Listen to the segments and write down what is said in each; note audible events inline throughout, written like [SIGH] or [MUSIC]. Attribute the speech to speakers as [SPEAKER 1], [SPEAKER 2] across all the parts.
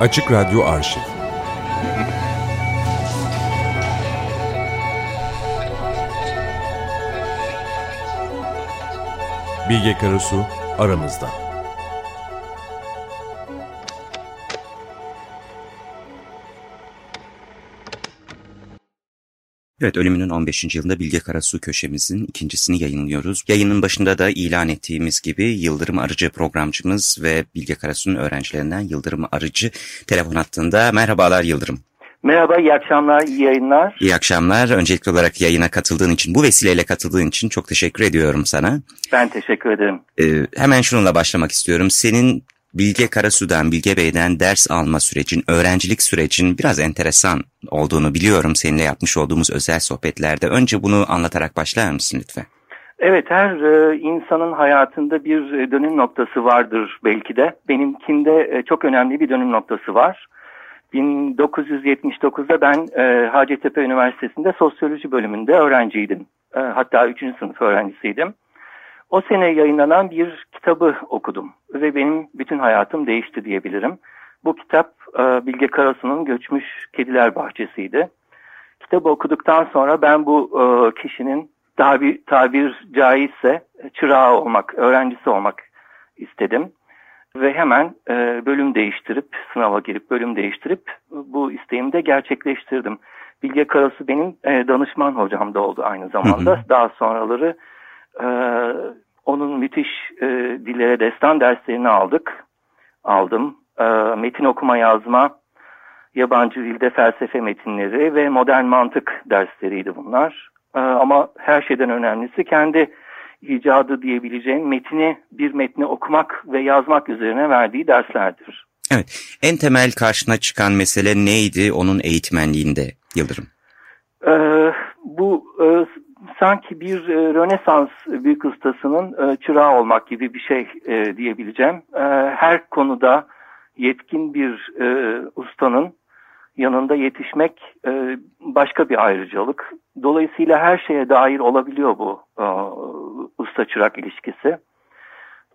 [SPEAKER 1] Açık Radyo Arşiv Bilge Karasu aramızda.
[SPEAKER 2] Evet, ölümünün 15. yılında Bilge Karasu köşemizin ikincisini yayınlıyoruz. Yayının başında da ilan ettiğimiz gibi Yıldırım Arıcı programcımız ve Bilge Karasu'nun öğrencilerinden Yıldırım Arıcı telefon hattında. Merhabalar Yıldırım.
[SPEAKER 3] Merhaba, iyi akşamlar, iyi yayınlar.
[SPEAKER 2] İyi akşamlar. Öncelikli olarak yayına katıldığın için, bu vesileyle katıldığın için çok teşekkür ediyorum sana.
[SPEAKER 3] Ben teşekkür ederim.
[SPEAKER 2] Ee, hemen şununla başlamak istiyorum. Senin Bilge Karasu'dan, Bilge Bey'den ders alma sürecin, öğrencilik sürecin biraz enteresan olduğunu biliyorum seninle yapmış olduğumuz özel sohbetlerde. Önce bunu anlatarak başlar mısın lütfen?
[SPEAKER 3] Evet, her e, insanın hayatında bir e, dönüm noktası vardır belki de. Benimkinde e, çok önemli bir dönüm noktası var. 1979'da ben e, Hacettepe Üniversitesi'nde sosyoloji bölümünde öğrenciydim. E, hatta 3. sınıf öğrencisiydim. O sene yayınlanan bir kitabı okudum ve benim bütün hayatım değişti diyebilirim. Bu kitap e, Bilge Karasu'nun Göçmüş Kediler Bahçesi'ydi. Kitabı okuduktan sonra ben bu e, kişinin daha bir tabir caizse çırağı olmak, öğrencisi olmak istedim. Ve hemen e, bölüm değiştirip, sınava girip bölüm değiştirip bu isteğimi de gerçekleştirdim. Bilge Karasu benim danışman hocam da oldu aynı zamanda. Hı hı. Daha sonraları onun müthiş e, dillere destan derslerini aldık. Aldım. E, metin okuma yazma, yabancı dilde felsefe metinleri ve modern mantık dersleriydi bunlar. E, ama her şeyden önemlisi kendi icadı diyebileceğim metini bir metni okumak ve yazmak üzerine verdiği derslerdir.
[SPEAKER 2] Evet. En temel karşına çıkan mesele neydi onun eğitmenliğinde Yıldırım?
[SPEAKER 3] Ee, bu e, sanki bir e, Rönesans büyük ustasının e, çırağı olmak gibi bir şey e, diyebileceğim. E, her konuda yetkin bir e, ustanın yanında yetişmek e, başka bir ayrıcalık. Dolayısıyla her şeye dair olabiliyor bu e, usta çırak ilişkisi.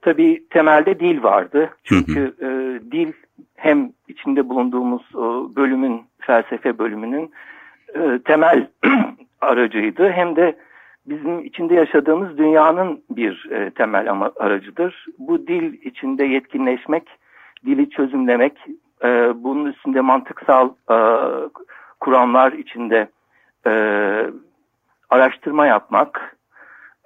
[SPEAKER 3] Tabii temelde dil vardı. Çünkü E, dil hem içinde bulunduğumuz e, bölümün, felsefe bölümünün e, temel [CLEARS THROAT] aracıydı hem de bizim içinde yaşadığımız dünyanın bir e, temel ama aracıdır. Bu dil içinde yetkinleşmek, dili çözümlemek, e, bunun üstünde mantıksal e, kuramlar içinde e, araştırma yapmak,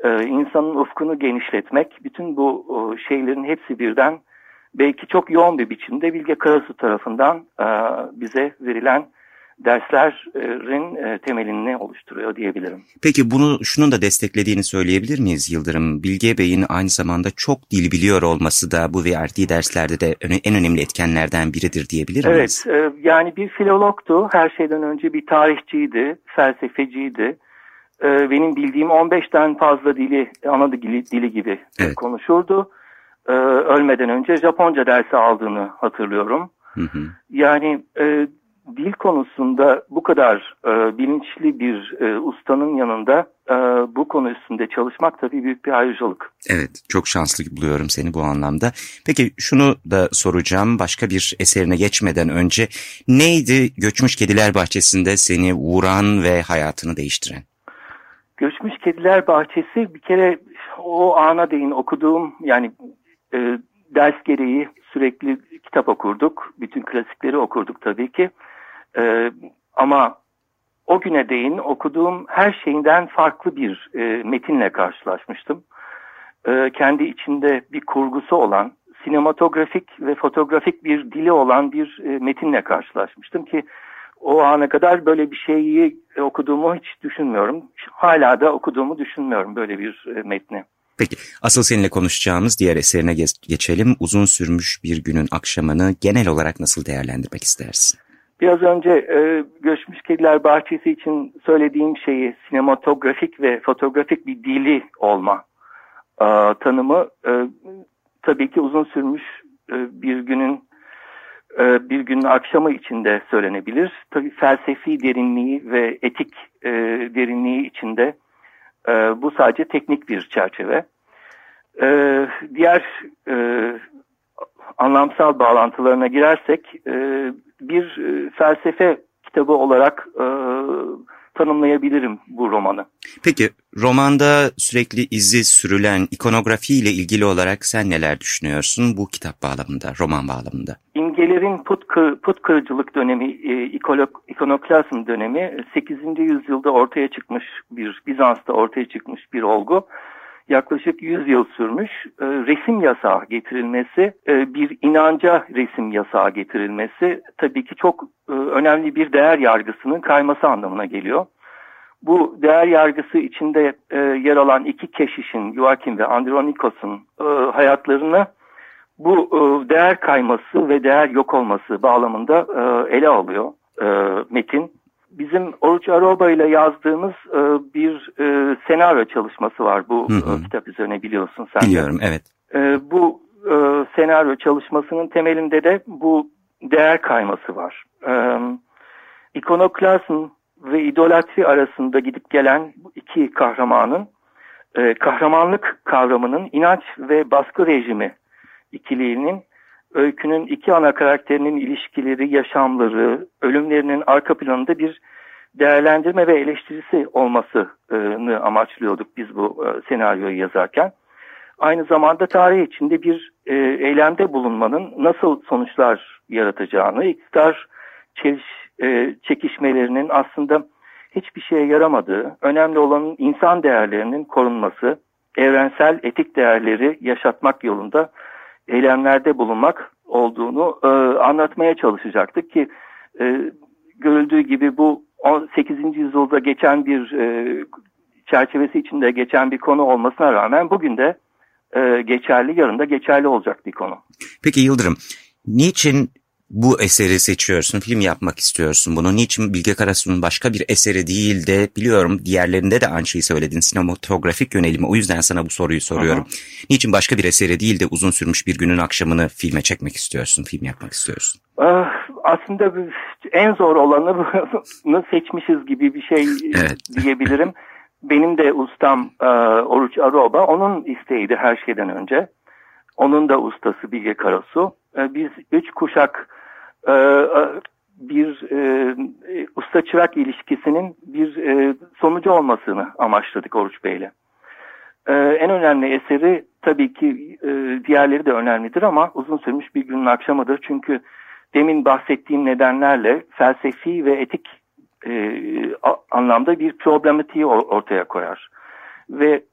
[SPEAKER 3] e, insanın ufkunu genişletmek, bütün bu e, şeylerin hepsi birden belki çok yoğun bir biçimde Bilge Karasu tarafından e, bize verilen derslerin e, temelini oluşturuyor diyebilirim.
[SPEAKER 2] Peki bunu şunun da desteklediğini söyleyebilir miyiz Yıldırım? Bilge Bey'in aynı zamanda çok dil biliyor olması da bu verdiği derslerde de en önemli etkenlerden biridir diyebilir miyiz?
[SPEAKER 3] Evet, e, yani bir filologtu. Her şeyden önce bir tarihçiydi, felsefeciydi. E, benim bildiğim 15'ten fazla dili, ana dili, dili gibi evet. konuşurdu. Ölmeden önce Japonca dersi aldığını hatırlıyorum. Hı hı. Yani dil konusunda bu kadar e, bilinçli bir e, ustanın yanında e, bu konu üstünde çalışmak tabii büyük bir ayrıcalık.
[SPEAKER 2] Evet, çok şanslı buluyorum seni bu anlamda. Peki şunu da soracağım başka bir eserine geçmeden önce. Neydi Göçmüş Kediler Bahçesi'nde seni vuran ve hayatını değiştiren?
[SPEAKER 3] Göçmüş Kediler Bahçesi bir kere o ana değin okuduğum yani e, ders gereği sürekli kitap okurduk. Bütün klasikleri okurduk tabii ki. E, ama o güne değin okuduğum her şeyinden farklı bir e, metinle karşılaşmıştım. E, kendi içinde bir kurgusu olan, sinematografik ve fotoğrafik bir dili olan bir e, metinle karşılaşmıştım ki o ana kadar böyle bir şeyi okuduğumu hiç düşünmüyorum. Hala da okuduğumu düşünmüyorum böyle bir e, metni.
[SPEAKER 2] Peki asıl seninle konuşacağımız diğer eserine geçelim. Uzun sürmüş bir günün akşamını genel olarak nasıl değerlendirmek istersin?
[SPEAKER 3] Biraz önce e, Göçmüş Kediler Bahçesi için söylediğim şeyi sinematografik ve fotoğrafik bir dili olma e, tanımı e, tabii ki uzun sürmüş e, bir günün e, bir günün akşamı içinde söylenebilir. Tabii felsefi derinliği ve etik e, derinliği içinde e, bu sadece teknik bir çerçeve. E, diğer e, anlamsal bağlantılarına girersek e, bir e, felsefe kitabı olarak e, tanımlayabilirim bu romanı.
[SPEAKER 2] Peki romanda sürekli izi sürülen ikonografi ile ilgili olarak sen neler düşünüyorsun bu kitap bağlamında, roman bağlamında?
[SPEAKER 3] İmgelerin put, kır, put kırıcılık dönemi, e, ikonoklazm dönemi 8. yüzyılda ortaya çıkmış bir, Bizans'ta ortaya çıkmış bir olgu yaklaşık 100 yıl sürmüş. E, resim yasağı getirilmesi, e, bir inanca resim yasağı getirilmesi tabii ki çok e, önemli bir değer yargısının kayması anlamına geliyor. Bu değer yargısı içinde e, yer alan iki keşişin, Joachim ve Andronikos'un e, hayatlarını bu e, değer kayması ve değer yok olması bağlamında e, ele alıyor e, metin bizim Oruç Aroba ile yazdığımız e, bir e, senaryo çalışması var bu hı hı. E, kitap üzerine biliyorsun sen.
[SPEAKER 2] Biliyorum evet.
[SPEAKER 3] E, bu e, senaryo çalışmasının temelinde de bu değer kayması var. E, ikonoklazm ve idolatri arasında gidip gelen bu iki kahramanın e, kahramanlık kavramının inanç ve baskı rejimi ikiliğinin öykünün iki ana karakterinin ilişkileri, yaşamları, ölümlerinin arka planında bir değerlendirme ve eleştirisi olmasını amaçlıyorduk biz bu e, senaryoyu yazarken. Aynı zamanda tarih içinde bir e, eylemde bulunmanın nasıl sonuçlar yaratacağını, iktidar e, çekişmelerinin aslında hiçbir şeye yaramadığı, önemli olanın insan değerlerinin korunması, evrensel etik değerleri yaşatmak yolunda eylemlerde bulunmak olduğunu e, anlatmaya çalışacaktık ki e, görüldüğü gibi bu 18. yüzyılda geçen bir e, çerçevesi içinde geçen bir konu olmasına rağmen bugün de e, geçerli, yarın da geçerli olacak bir konu.
[SPEAKER 2] Peki Yıldırım, niçin bu eseri seçiyorsun, film yapmak istiyorsun bunu? Niçin Bilge Karasu'nun başka bir eseri değil de biliyorum diğerlerinde de aynı şeyi söyledin sinematografik yönelimi. O yüzden sana bu soruyu soruyorum. Aha. Niçin başka bir eseri değil de uzun sürmüş bir günün akşamını filme çekmek istiyorsun, film yapmak istiyorsun?
[SPEAKER 3] Ah, aslında en zor olanı [LAUGHS] seçmişiz gibi bir şey evet. [LAUGHS] diyebilirim. Benim de ustam e, Oruç Aroba, onun isteğiydi her şeyden önce. Onun da ustası Bilge Karasu. E, biz üç kuşak bir e, usta çırak ilişkisinin bir e, sonucu olmasını amaçladık Oruç Bey'le. E, en önemli eseri tabii ki e, diğerleri de önemlidir ama uzun sürmüş bir günün akşamıdır. Çünkü demin bahsettiğim nedenlerle felsefi ve etik e, anlamda bir problematiği ortaya koyar. Ve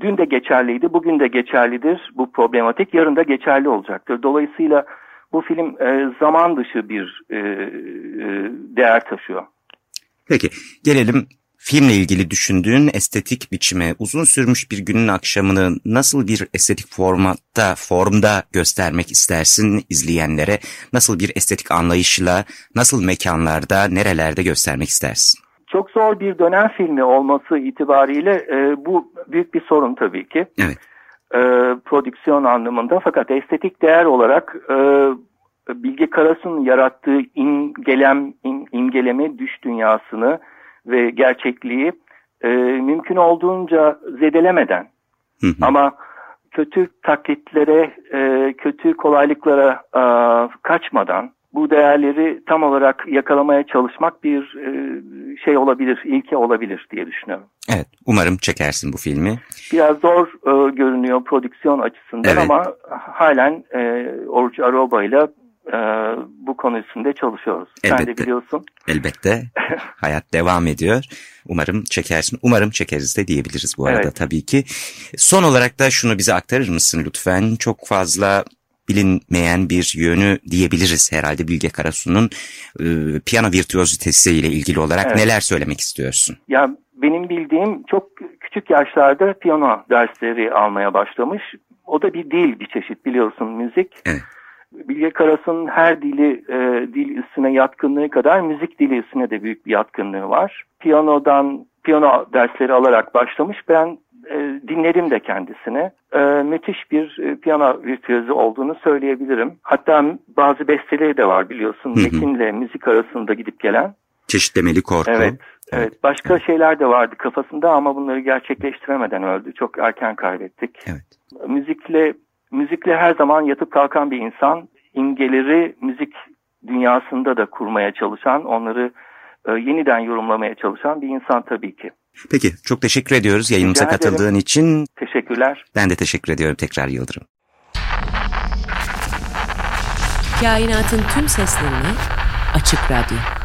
[SPEAKER 3] dün de geçerliydi, bugün de geçerlidir bu problematik, yarın da geçerli olacaktır. Dolayısıyla bu film e, zaman dışı bir e, e, değer taşıyor.
[SPEAKER 2] Peki gelelim filmle ilgili düşündüğün estetik biçime uzun sürmüş bir günün akşamını nasıl bir estetik formatta, formda göstermek istersin izleyenlere? Nasıl bir estetik anlayışla, nasıl mekanlarda, nerelerde göstermek istersin?
[SPEAKER 3] Çok zor bir dönem filmi olması itibariyle e, bu büyük bir sorun tabii ki.
[SPEAKER 2] Evet
[SPEAKER 3] e, prodüksiyon anlamında fakat estetik değer olarak e, Bilge Karasu'nun yarattığı imgelem, im, imgeleme düş dünyasını ve gerçekliği e, mümkün olduğunca zedelemeden hı hı. ama kötü taklitlere, e, kötü kolaylıklara e, kaçmadan bu değerleri tam olarak yakalamaya çalışmak bir e, şey olabilir, ilke olabilir diye düşünüyorum.
[SPEAKER 2] Evet, umarım çekersin bu filmi.
[SPEAKER 3] Biraz zor e, görünüyor prodüksiyon açısından evet. ama halen e, Oruç Aroba ile e, bu konu üstünde çalışıyoruz. Elbette. Sen de biliyorsun.
[SPEAKER 2] Elbette. [LAUGHS] Hayat devam ediyor. Umarım çekersin. Umarım çekeriz de diyebiliriz bu arada evet. tabii ki. Son olarak da şunu bize aktarır mısın lütfen? Çok fazla bilinmeyen bir yönü diyebiliriz herhalde Bilge Karasu'nun e, piyano virtüozitesiyle ilgili olarak evet. neler söylemek istiyorsun?
[SPEAKER 3] Ya benim bildiğim çok küçük yaşlarda piyano dersleri almaya başlamış. O da bir dil bir çeşit biliyorsun müzik.
[SPEAKER 2] Evet.
[SPEAKER 3] Bilge Karasu'nun her dili e, dil üstüne yatkınlığı kadar müzik dili üstüne de büyük bir yatkınlığı var. Piyanodan piyano dersleri alarak başlamış. Ben e, dinledim de kendisini. E, müthiş bir e, piyano virtüözü olduğunu söyleyebilirim. Hatta bazı besteleri de var biliyorsun. Metinle müzik arasında gidip gelen.
[SPEAKER 2] Çeşitlemeli korku.
[SPEAKER 3] Evet. Evet, başka evet. şeyler de vardı kafasında ama bunları gerçekleştiremeden öldü. Çok erken kaybettik.
[SPEAKER 2] Evet.
[SPEAKER 3] Müzikle müzikle her zaman yatıp kalkan bir insan. İmgeleri müzik dünyasında da kurmaya çalışan, onları e, yeniden yorumlamaya çalışan bir insan tabii ki.
[SPEAKER 2] Peki çok teşekkür ediyoruz yayınımıza katıldığın için.
[SPEAKER 3] Teşekkürler.
[SPEAKER 2] Ben de teşekkür ediyorum tekrar Yıldırım.
[SPEAKER 4] Kainatın tüm seslerini Açık Radyo